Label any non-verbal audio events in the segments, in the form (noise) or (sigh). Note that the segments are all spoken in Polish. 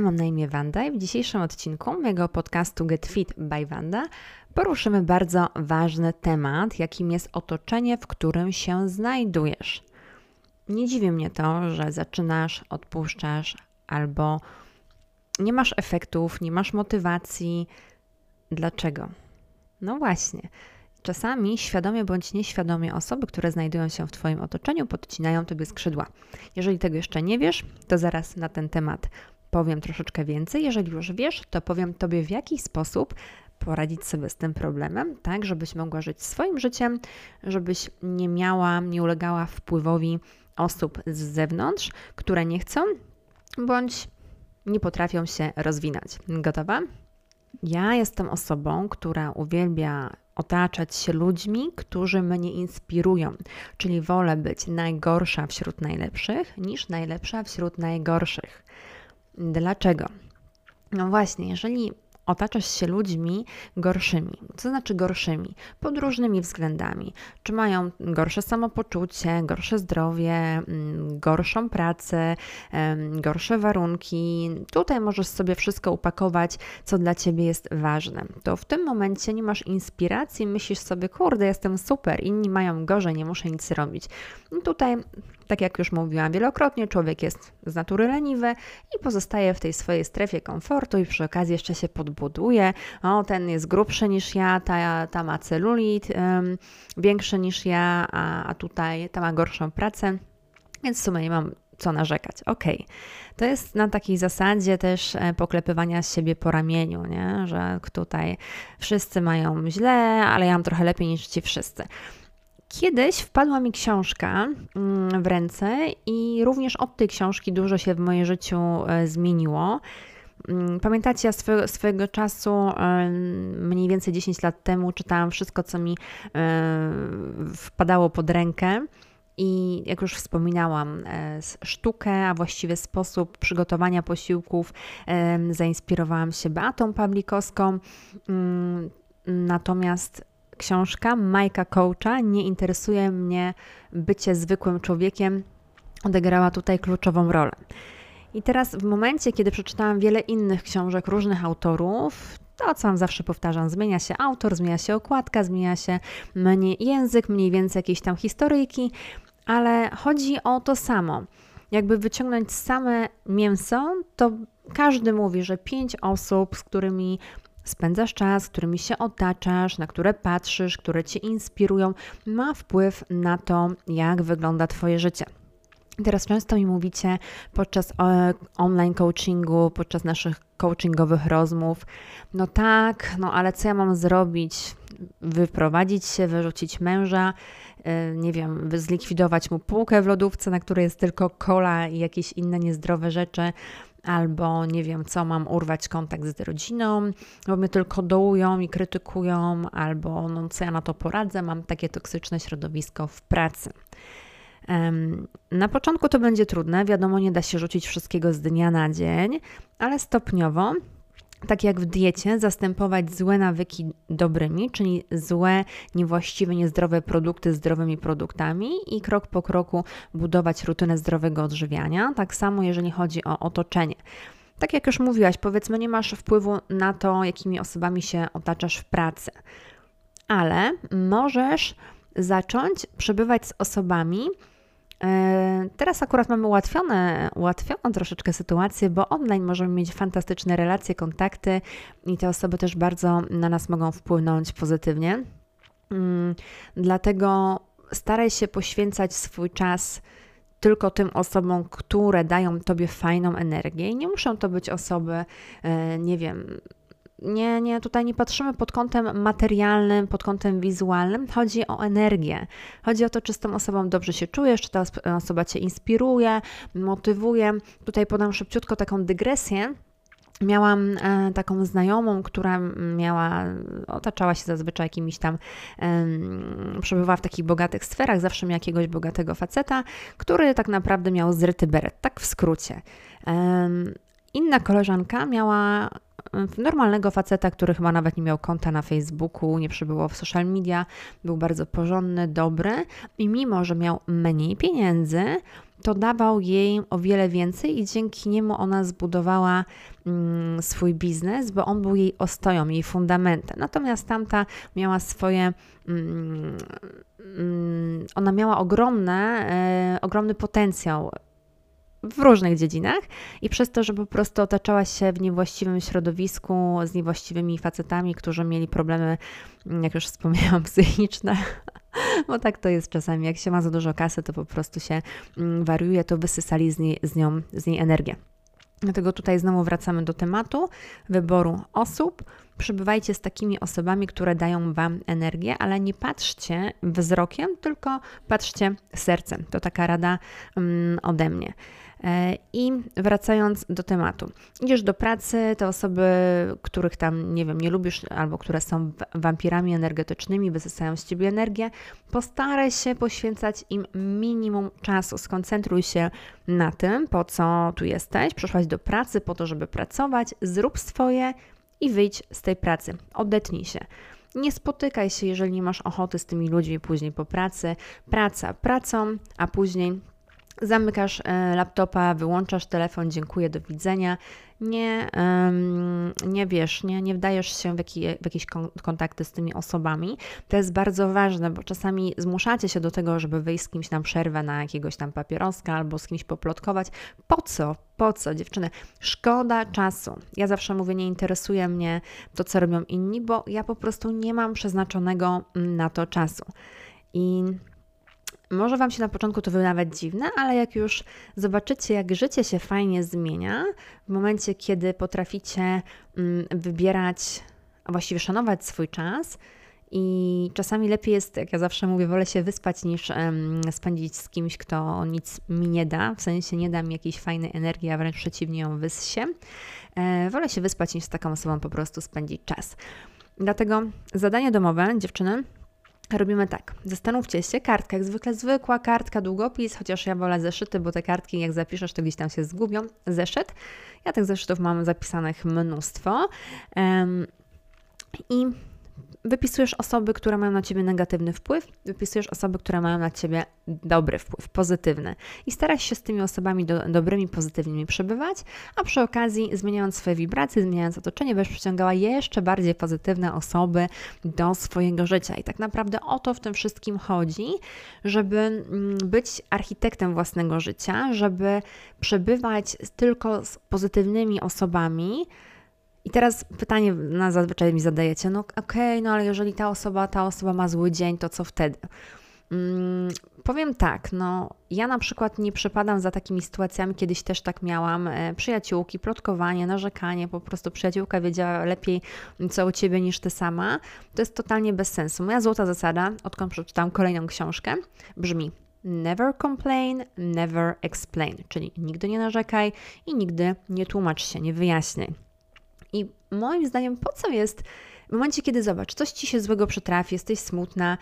Mam na imię Wanda i w dzisiejszym odcinku mojego podcastu Get Fit by Wanda poruszymy bardzo ważny temat, jakim jest otoczenie, w którym się znajdujesz. Nie dziwi mnie to, że zaczynasz, odpuszczasz albo nie masz efektów, nie masz motywacji. Dlaczego? No właśnie. Czasami świadomie bądź nieświadomie osoby, które znajdują się w Twoim otoczeniu, podcinają Tobie skrzydła. Jeżeli tego jeszcze nie wiesz, to zaraz na ten temat powiem troszeczkę więcej. Jeżeli już wiesz, to powiem Tobie, w jaki sposób poradzić sobie z tym problemem, tak, żebyś mogła żyć swoim życiem, żebyś nie miała, nie ulegała wpływowi osób z zewnątrz, które nie chcą bądź nie potrafią się rozwinąć. Gotowa? Ja jestem osobą, która uwielbia otaczać się ludźmi, którzy mnie inspirują, czyli wolę być najgorsza wśród najlepszych niż najlepsza wśród najgorszych. Dlaczego? No właśnie, jeżeli otaczasz się ludźmi gorszymi. Co znaczy gorszymi? Pod różnymi względami. Czy mają gorsze samopoczucie, gorsze zdrowie, mm, gorszą pracę, gorsze warunki. Tutaj możesz sobie wszystko upakować, co dla ciebie jest ważne. To w tym momencie nie masz inspiracji, myślisz sobie, kurde, jestem super, inni mają gorzej, nie muszę nic robić. I tutaj tak jak już mówiłam wielokrotnie, człowiek jest z natury leniwy i pozostaje w tej swojej strefie komfortu i przy okazji jeszcze się podbuduje. O, ten jest grubszy niż ja, ta, ta ma celulit większy niż ja, a, a tutaj ta ma gorszą pracę, więc w sumie nie mam co narzekać. Ok, to jest na takiej zasadzie też e, poklepywania siebie po ramieniu, nie? że tutaj wszyscy mają źle, ale ja mam trochę lepiej niż ci wszyscy. Kiedyś wpadła mi książka mm, w ręce i również od tej książki dużo się w moim życiu e, zmieniło. Mm, pamiętacie, ja swego, swojego czasu, e, mniej więcej 10 lat temu, czytałam wszystko, co mi e, wpadało pod rękę. I jak już wspominałam, sztukę, a właściwie sposób przygotowania posiłków zainspirowałam się Beatą Pawlikowską. Mm, natomiast książka Majka Coacha Nie interesuje mnie bycie zwykłym człowiekiem odegrała tutaj kluczową rolę. I teraz w momencie, kiedy przeczytałam wiele innych książek różnych autorów, to co zawsze powtarzam, zmienia się autor, zmienia się okładka, zmienia się mniej język, mniej więcej jakieś tam historyjki, ale chodzi o to samo. Jakby wyciągnąć same mięso, to każdy mówi, że pięć osób, z którymi spędzasz czas, którymi się otaczasz, na które patrzysz, które cię inspirują, ma wpływ na to, jak wygląda Twoje życie. Teraz często mi mówicie podczas e, online coachingu, podczas naszych coachingowych rozmów, no tak, no ale co ja mam zrobić? Wyprowadzić się, wyrzucić męża, e, nie wiem, zlikwidować mu półkę w lodówce, na której jest tylko kola i jakieś inne niezdrowe rzeczy, albo nie wiem co, mam urwać kontakt z rodziną, bo mnie tylko dołują i krytykują, albo no co ja na to poradzę, mam takie toksyczne środowisko w pracy. Na początku to będzie trudne, wiadomo, nie da się rzucić wszystkiego z dnia na dzień, ale stopniowo tak jak w diecie, zastępować złe nawyki dobrymi, czyli złe, niewłaściwe, niezdrowe produkty zdrowymi produktami i krok po kroku budować rutynę zdrowego odżywiania. Tak samo, jeżeli chodzi o otoczenie. Tak jak już mówiłaś, powiedzmy, nie masz wpływu na to, jakimi osobami się otaczasz w pracy, ale możesz zacząć przebywać z osobami, teraz akurat mamy ułatwione, ułatwioną troszeczkę sytuację, bo online możemy mieć fantastyczne relacje, kontakty i te osoby też bardzo na nas mogą wpłynąć pozytywnie. Mm, dlatego staraj się poświęcać swój czas tylko tym osobom, które dają tobie fajną energię. I nie muszą to być osoby, e, nie wiem, nie, nie, tutaj nie patrzymy pod kątem materialnym, pod kątem wizualnym. Chodzi o energię. Chodzi o to, czy z tą osobą dobrze się czujesz, czy ta osoba cię inspiruje, motywuje. Tutaj podam szybciutko taką dygresję. Miałam e, taką znajomą, która miała, otaczała się zazwyczaj jakimiś tam, przebywała w takich bogatych sferach, zawsze miała jakiegoś bogatego faceta, który tak naprawdę miał zryty beret, tak w skrócie. Inna koleżanka miała normalnego faceta, który chyba nawet nie miał konta na Facebooku, nie przebywał w social media, był bardzo porządny, dobry i mimo, że miał mniej pieniędzy, to dawał jej o wiele więcej i dzięki niemu ona zbudowała mm, swój biznes, bo on był jej ostoją, jej fundamentem. Natomiast tamta miała swoje. Mm, mm, ona miała ogromne, e, ogromny potencjał w różnych dziedzinach i przez to, że po prostu otaczała się w niewłaściwym środowisku z niewłaściwymi facetami, którzy mieli problemy, jak już wspomniałam, (laughs) psychiczne, bo tak to jest czasami, jak się ma za dużo kasy, to po prostu się mm, wariuje, to wysysali z niej, z nią, z niej energię. Dlatego tutaj znowu wracamy do tematu wyboru osób. Przybywajcie z takimi osobami, które dają Wam energię, ale nie patrzcie wzrokiem, tylko patrzcie sercem. To taka rada um, ode mnie. E, I wracając do tematu, idziesz do pracy, te osoby, których tam, nie wiem, nie lubisz, albo które są wampirami energetycznymi, wysysają z ciebie energię, postaraj się poświęcać im minimum czasu. Skoncentruj się na tym, po co tu jesteś. Przyszłaś do pracy po to, żeby pracować, zrób swoje i wyjdź z tej pracy. Odetnij się. Nie spotykaj się, jeżeli nie masz ochoty z tymi ludźmi później po pracy. Praca pracą, a później zamykasz e, laptopa, wyłączasz telefon, dziękuję, do widzenia. Nie, nie wiesz, nie, nie wdajesz się w, w jakieś kontakty z tymi osobami. To jest bardzo ważne, bo czasami zmuszacie się do tego, żeby wyjść z kimś na przerwę na jakiegoś tam papieroska albo z kimś poplotkować. Po co? Po co, dziewczyny? Szkoda czasu. Ja zawsze mówię, nie interesuje mnie to, co robią inni, bo ja po prostu nie mam przeznaczonego na to czasu. I może Wam się na początku to wydawać dziwne, ale jak już zobaczycie, jak życie się fajnie zmienia, w momencie, kiedy potraficie mm, wybierać, a właściwie szanować swój czas, i czasami lepiej jest, jak ja zawsze mówię, wolę się wyspać niż um, spędzić z kimś, kto nic mi nie da, w sensie nie da mi jakiejś fajnej energii, a wręcz przeciwnie ją wyssie. E, wolę się wyspać niż z taką osobą po prostu spędzić czas. Dlatego zadanie domowe, dziewczyny, Robimy tak. Zastanówcie się, kartka, jak zwykle zwykła kartka, długopis, chociaż ja wolę zeszyty, bo te kartki, jak zapiszesz, to gdzieś tam się zgubią. Zeszyt. Ja tych zeszytów mam zapisanych mnóstwo. Um, I wypisujesz osoby, które mają na ciebie negatywny wpływ, wypisujesz osoby, które mają na ciebie dobry wpływ, pozytywny. I starasz się z tymi osobami do, dobrymi, pozytywnymi przebywać, a przy okazji, zmieniając swoje wibracje, zmieniając otoczenie, będziesz przyciągała jeszcze bardziej pozytywne osoby do swojego życia. I tak naprawdę o to w tym wszystkim chodzi, żeby mm, być architektem własnego życia, żeby przebywać tylko z pozytywnymi osobami, i teraz pytanie na zazwyczaj mi zadajecie, no okej, okay, no ale jeżeli ta osoba, ta osoba ma zły dzień, to co wtedy? Hmm, powiem tak, no ja na przykład nie przypadam za takimi sytuacjami, kiedyś też tak miałam, e, przyjaciółki, plotkowanie, narzekanie, po prostu przyjaciółka wiedziała lepiej co u Ciebie niż Ty sama, to jest totalnie bez sensu. Moja złota zasada, odkąd przeczytałam kolejną książkę, brzmi Never complain, never explain, czyli nigdy nie narzekaj i nigdy nie tłumacz się, nie wyjaśniaj. Moim zdaniem, po co jest w momencie, kiedy zobacz, coś ci się złego przytrafi, jesteś smutna,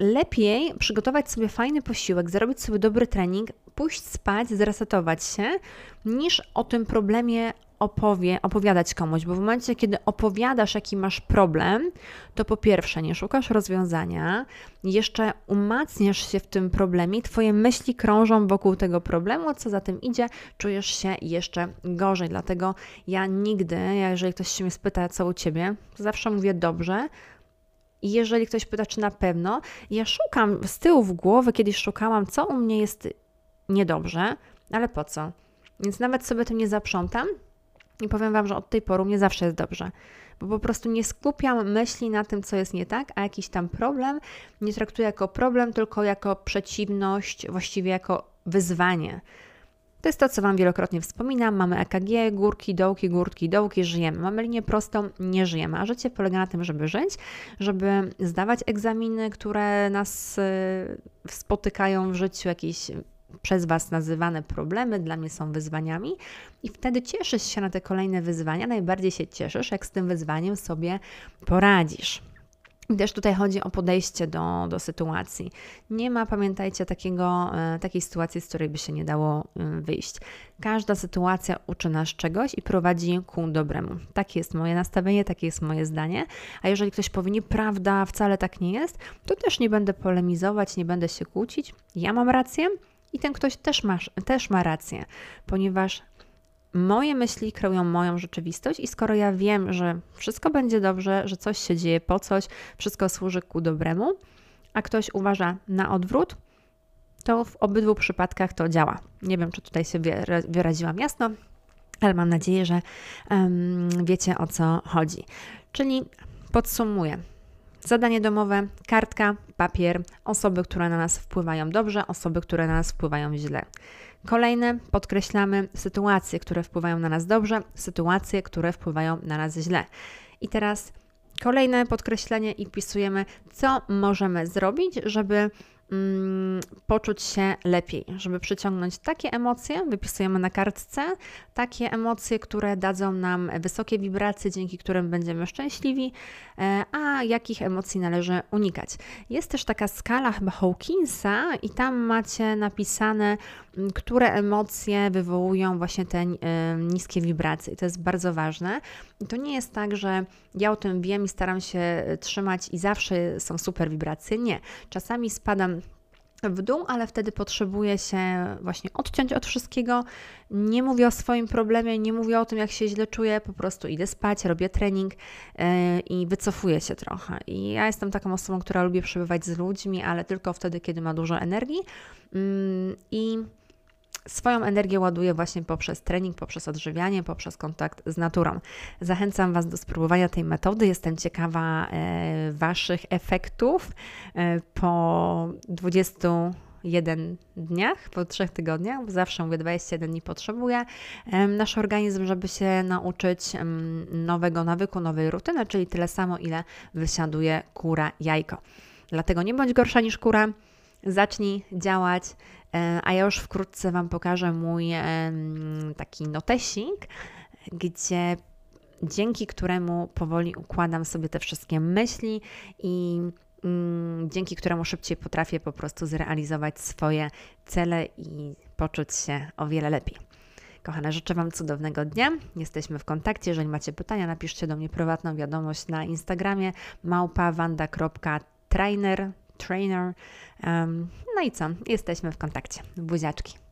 lepiej przygotować sobie fajny posiłek, zrobić sobie dobry trening, pójść spać, zresetować się, niż o tym problemie opowie, opowiadać komuś, bo w momencie, kiedy opowiadasz, jaki masz problem, to po pierwsze nie szukasz rozwiązania, jeszcze umacniasz się w tym problemie, Twoje myśli krążą wokół tego problemu, co za tym idzie, czujesz się jeszcze gorzej. Dlatego ja nigdy, jeżeli ktoś się mnie spyta, co u Ciebie, to zawsze mówię dobrze, i jeżeli ktoś pyta, czy na pewno, ja szukam z tyłu w głowy, kiedyś szukałam, co u mnie jest niedobrze, ale po co? Więc nawet sobie tym nie zaprzątam, i powiem Wam, że od tej pory mnie zawsze jest dobrze, bo po prostu nie skupiam myśli na tym, co jest nie tak, a jakiś tam problem nie traktuję jako problem, tylko jako przeciwność, właściwie jako wyzwanie. To jest to, co Wam wielokrotnie wspominam. Mamy EKG, górki, dołki, górki, dołki, żyjemy. Mamy linię prostą, nie żyjemy. A życie polega na tym, żeby żyć, żeby zdawać egzaminy, które nas y, spotykają w życiu, jakieś przez Was nazywane problemy dla mnie są wyzwaniami, i wtedy cieszysz się na te kolejne wyzwania. Najbardziej się cieszysz, jak z tym wyzwaniem sobie poradzisz. Też tutaj chodzi o podejście do, do sytuacji. Nie ma, pamiętajcie, takiego, e, takiej sytuacji, z której by się nie dało e, wyjść. Każda sytuacja uczy nas czegoś i prowadzi ku dobremu. Takie jest moje nastawienie, takie jest moje zdanie. A jeżeli ktoś powie, nieprawda, wcale tak nie jest, to też nie będę polemizować, nie będę się kłócić. Ja mam rację, I ten ktoś też ma, też ma rację, ponieważ moje myśli kreują moją rzeczywistość, i skoro ja wiem, że wszystko będzie dobrze, że coś się dzieje po coś, wszystko służy ku dobremu, a ktoś uważa na odwrót, to w obydwu przypadkach to działa. Nie wiem, czy tutaj się wyraziłam jasno, ale mam nadzieję, że um, wiecie o co chodzi. Czyli podsumuję. Zadanie domowe, kartka, papier, osoby, które na nas wpływają dobrze, osoby, które na nas wpływają źle. Kolejne podkreślamy sytuacje, które wpływają na nas dobrze, sytuacje, które wpływają na nas źle. I teraz kolejne podkreślenie i wpisujemy, co możemy zrobić, żeby poczuć się lepiej, żeby przyciągnąć takie emocje, wypisujemy na kartce, takie emocje, które dadzą nam wysokie wibracje, dzięki którym będziemy szczęśliwi, e, a jakich emocji należy unikać. Jest też taka skala chyba Hawkinsa i tam macie napisane, które emocje wywołują właśnie te e, niskie wibracje. I to jest bardzo ważne. I to nie jest tak, że ja o tym wiem i staram się trzymać i zawsze są super wibracje. Nie. Czasami spadam w dół, ale wtedy potrzebuję się właśnie odciąć od wszystkiego. Nie mówię o swoim problemie, nie mówię o tym, jak się źle czuję, po prostu idę spać, robię trening yy, i wycofuję się trochę. I ja jestem taką osobą, która lubi przebywać z ludźmi, ale tylko wtedy, kiedy ma dużo energii. Yy, I swoją energię ładuję właśnie poprzez trening, poprzez odżywianie, poprzez kontakt z naturą. Zachęcam Was do spróbowania tej metody. Jestem ciekawa e, Waszych efektów e, po 21 dniach, po trzech tygodniach, bo zawsze mówię 21 dni potrzebuję, nasz organizm, żeby się nauczyć nowego nawyku, nowej rutyny, czyli tyle samo, ile wysiaduje kura jajko. Dlatego nie bądź gorsza niż kura, zacznij działać, e, a ja już wkrótce Wam pokażę mój taki notesik, gdzie dzięki któremu powoli układam sobie te wszystkie myśli i mm, dzięki któremu szybciej potrafię po prostu zrealizować swoje cele i poczuć się o wiele lepiej. Kochane, życzę Wam cudownego dnia. Jesteśmy w kontakcie. Jeżeli macie pytania, napiszcie do mnie prywatną wiadomość na Instagramie małpawanda.trainer trainer. No i co? Jesteśmy w kontakcie. Buziaczki.